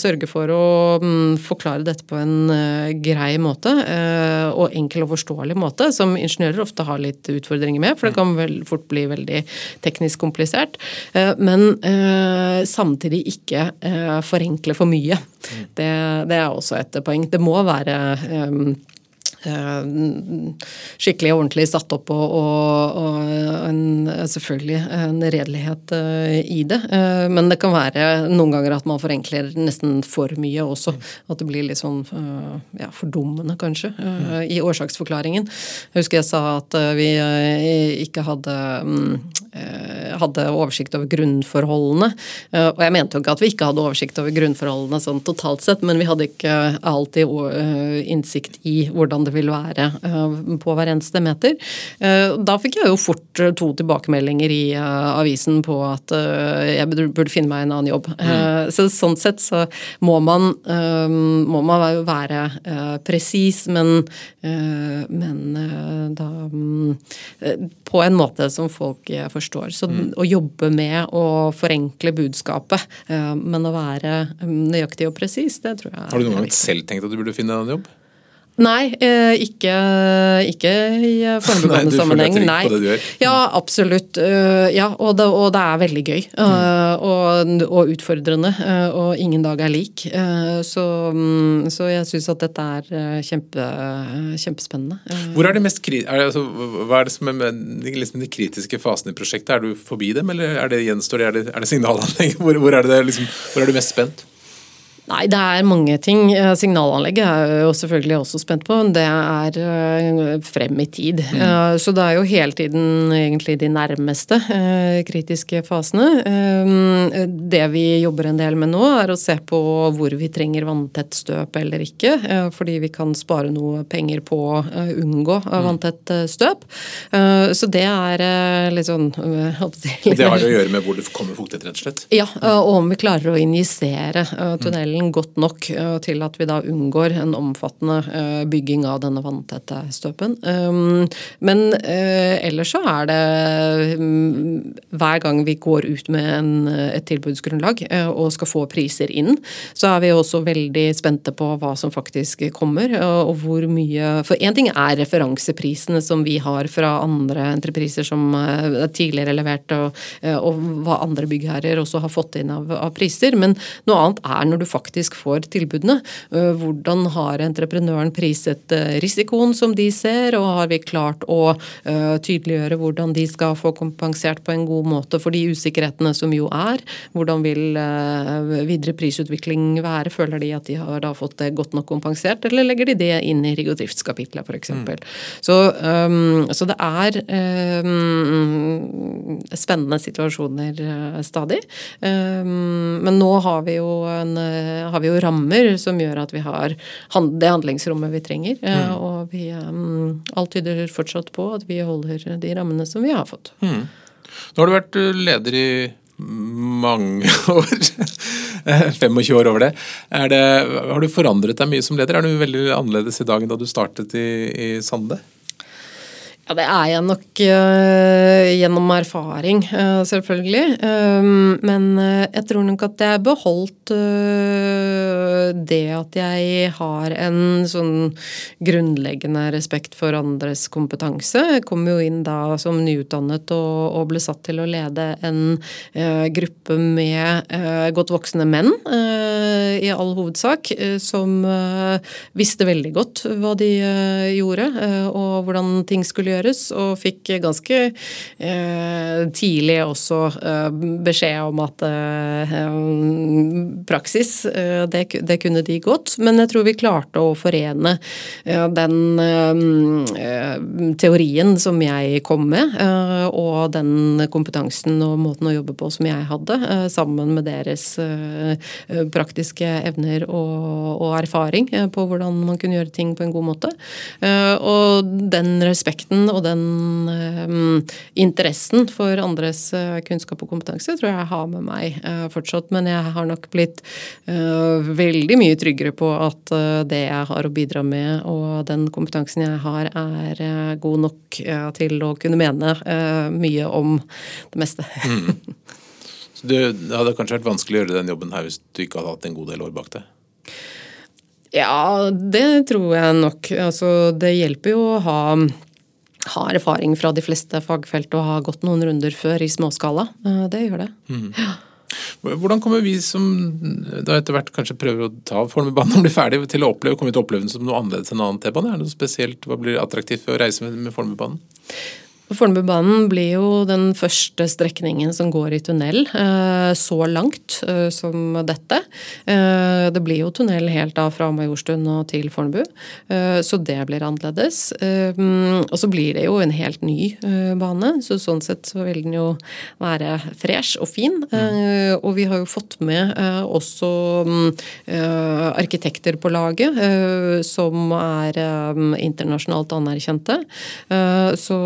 sørge for å um, forklare dette på en uh, grei måte uh, og enkel og forståelig måte, som ingeniører ofte har litt utfordringer med, for det kan vel fort bli veldig teknisk komplisert. Uh, men samtidig ikke forenkle for mye. Mm. Det, det, er også et poeng. Det må være um, Eh, skikkelig og ordentlig satt opp og, og, og en, selvfølgelig en redelighet eh, i det. Eh, men det kan være noen ganger at man forenkler nesten for mye også. At det blir litt sånn ja, fordummende, kanskje, i årsaksforklaringen. Jeg husker jeg sa at vi ikke hadde, hadde oversikt over grunnforholdene. Og jeg mente jo ikke at vi ikke hadde oversikt over grunnforholdene sånn totalt sett, men vi hadde ikke alltid innsikt i hvordan det vil være på hver eneste meter. Da fikk jeg jo fort to tilbakemeldinger i avisen på at jeg burde finne meg en annen jobb. Mm. Så sånn sett så må man, må man være presis, men, men da mm, på en måte som folk forstår. Så mm. å jobbe med å forenkle budskapet, men å være nøyaktig og presis, det tror jeg Har du noen gang selv tenkt at du burde finne en jobb? Nei, eh, ikke, ikke i sammenheng. Nei. På det du gjør. Ja, absolutt. Eh, ja, og, det, og det er veldig gøy. Mm. Og, og, utfordrende. Og ingen dag er lik. Så, mm, så jeg syns at dette er kjempe, kjempespennende. Hvor er det mest er det, altså, Hva er det som er liksom de kritiske fasene i prosjektet? Er du forbi dem, eller er det gjenstår er det, er det signalanlegg? Hvor, hvor, er det liksom, hvor er du mest spent? Nei, det er mange ting. Eh, signalanlegget er jeg jo selvfølgelig også spent på. Det er eh, frem i tid. Mm. Eh, så det er jo hele tiden egentlig de nærmeste kritiske fasene. Det vi jobber en del med nå, er å se på hvor vi trenger vanntett støp eller ikke. Fordi vi kan spare noe penger på å unngå mm. vanntett støp. Så det er litt sånn Det har det å gjøre med hvor det kommer fuktighet, rett og slett? Ja, og om vi klarer å injisere tunnelen modellen godt nok eh, til at vi da unngår en omfattende eh, bygging av denne vanntette støpen. Um, men eh, ellers så er det mm, hver gang vi går ut med en, et tilbudsgrunnlag og skal få priser inn, så er vi også veldig spente på hva som faktisk kommer, og hvor mye For én ting er referanseprisene som vi har fra andre entrepriser som er tidligere levert, og, og hva andre byggherrer også har fått inn av, av priser, men noe annet er når du faktisk faktisk får tilbudene. Eh, hvordan har entreprenøren priset eh, risikoen som de ser, og har vi klart å eh, tydeliggjøre hvordan de skal få kompensert på en god måte for de usikkerhetene som jo er. Hvordan vil videre prisutvikling være? Føler de at de har da fått det godt nok kompensert, eller legger de det inn i rigg og driftskapitlet f.eks. Mm. Så, um, så det er um, spennende situasjoner stadig. Um, men nå har vi jo en har vi jo rammer som gjør at vi har det handlingsrommet vi trenger. Eh, mm. Og vi, um, alt tyder fortsatt på at vi holder de rammene som vi har fått. Mm. Nå har du vært eh, leder i mange år. 25 år over det. det. Har du forandret deg mye som leder? Er du veldig annerledes i dag enn da du startet i, i Sande? Ja, det er jeg nok uh, gjennom erfaring, uh, selvfølgelig. Um, men uh, jeg tror nok at jeg beholdt det at jeg har en sånn grunnleggende respekt for andres kompetanse. Jeg kom jo inn da som nyutdannet og, og ble satt til å lede en gruppe med godt voksne menn, i all hovedsak, som visste veldig godt hva de gjorde, og hvordan ting skulle gjøres gjøres, og fikk ganske eh, tidlig også eh, beskjed om at eh, praksis, eh, det, det, kunne de godt. Men jeg tror vi klarte å forene eh, den eh, teorien som jeg kom med, og den kompetansen og måten å jobbe på som jeg hadde, sammen med deres praktiske evner og, og erfaring på hvordan man kunne gjøre ting på en god måte. Og den respekten og den um, interessen for andres uh, kunnskap og kompetanse tror jeg jeg har med meg uh, fortsatt. Men jeg har nok blitt uh, veldig mye tryggere på at det jeg har å bidra med og den kompetansen jeg har, er god nok til å kunne mene mye om det meste. mm. Så det hadde kanskje vært vanskelig å gjøre den jobben her hvis du ikke hadde hatt en god del år bak deg? Ja, det tror jeg nok. Altså, det hjelper jo å ha har erfaring fra de fleste fagfelt og har gått noen runder før i småskala. Eh, det gjør det. Mm. Hvordan kommer vi som da etter hvert kanskje prøver å ta Fornebubanen og bli ferdig, til å oppleve, komme til å oppleve den som noe annerledes enn annen T-bane? Er det noe spesielt, Hva blir attraktivt ved å reise med, med Fornebubanen? Fornebubanen blir jo den første strekningen som går i tunnel eh, så langt eh, som dette. Eh, det blir jo tunnel helt da fra Majorstuen og til Fornebu, så det blir annerledes. Og så blir det jo en helt ny bane, så sånn sett så vil den jo være fresh og fin. Mm. Og vi har jo fått med også arkitekter på laget som er internasjonalt anerkjente. Så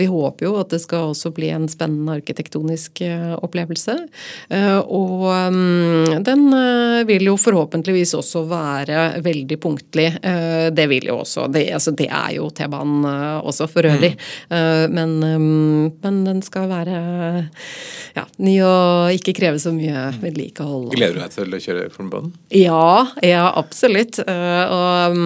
vi håper jo at det skal også bli en spennende arkitektonisk eh, opplevelse. Eh, og mm, den eh, vil jo forhåpentligvis også være veldig punktlig. Det vil jo også Det, altså det er jo T-banen også for øvrig. Mm. Men, mm, men, den skal være ja, ny og ikke kreve så mye vedlikehold. Gleder du deg til å kjøre Fornebubanen? Ja, ja, absolutt. Og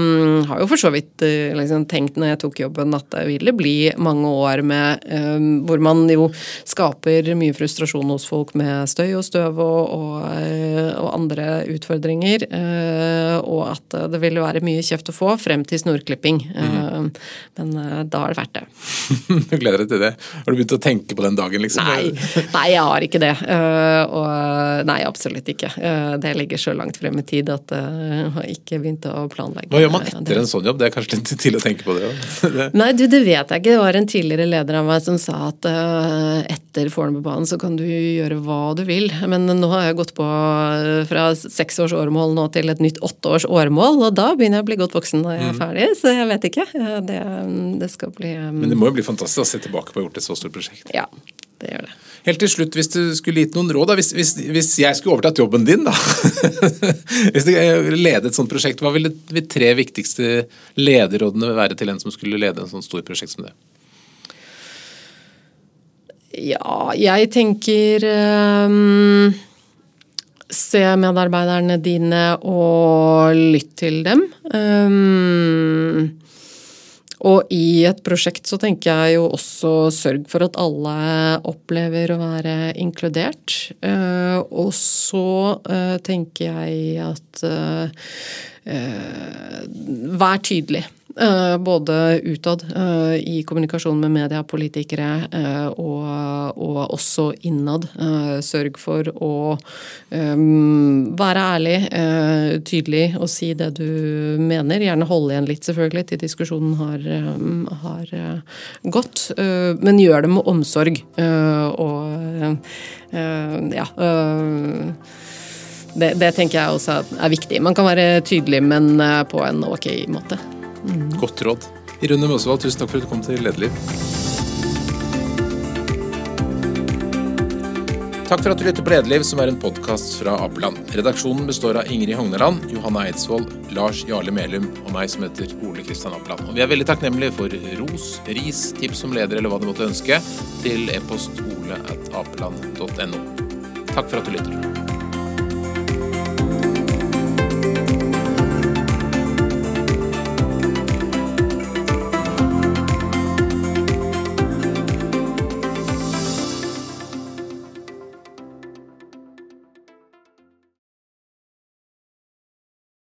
har jo for så vidt liksom, tenkt når jeg tok jobben at det ville bli mange år med Ehm, hvor man jo skaper mye frustrasjon hos folk med støy og støv og, og, eh, og andre utfordringer. Eh, og at det ville være mye kjeft å få frem til snorklipping. Mm. Men da er det verdt det. du gleder deg til det? Har du begynt å tenke på den dagen, liksom? Nei, nei jeg har ikke det. Og nei, absolutt ikke. Det ligger så langt frem i tid at jeg har ikke begynt å planlegge. Hva gjør man etter en sånn jobb? Det er kanskje litt tidlig å tenke på det? nei, du, det vet jeg ikke. Det var en tidligere leder av meg som sa at uh, etter Fornebubanen så kan du gjøre hva du vil. Men nå har jeg gått på uh, fra seks års åremål nå til et nytt åtte års åremål, og da begynner jeg å bli godt voksen når jeg er mm. ferdig, så jeg vet ikke. Det, det skal bli um... Men det må jo bli fantastisk å se tilbake på å ha gjort et så stort prosjekt. Ja, det gjør det. Helt til slutt, hvis du skulle gitt noen råd, da, hvis, hvis, hvis, jeg skulle overtatt jobben din, da Hvis du ledet et sånt prosjekt, hva ville de tre viktigste lederrådene være til en som skulle lede en sånn stor prosjekt som det? Ja, jeg tenker um, Se medarbeiderne dine og lytt til dem. Um, og i et prosjekt så tenker jeg jo også sørg for at alle opplever å være inkludert. Uh, og så uh, tenker jeg at uh, Vær tydelig. Eh, både utad eh, i kommunikasjon med media, politikere, eh, og, og også innad. Sørg for å være ærlig, tydelig og si det du mener. Gjerne holde igjen litt, selvfølgelig, til diskusjonen har, har gått. Men gjør det med omsorg. Og ja det, det, tenker jeg også er viktig. Man kan være tydelig, men på en ok måte. Mm. Godt råd. Irune Mosvold, tusen takk for at du kom til Lederliv. Takk for at du lytter på Lederliv, som er en podkast fra Apeland. Redaksjonen består av Ingrid Hogneland, Johanna Eidsvoll, Lars Jarle Melum og meg som heter Ole Kristian Apeland. Og vi er veldig takknemlige for ros, ris, tips som leder eller hva du måtte ønske, til e-post ole at apeland.no. Takk for at du lytter.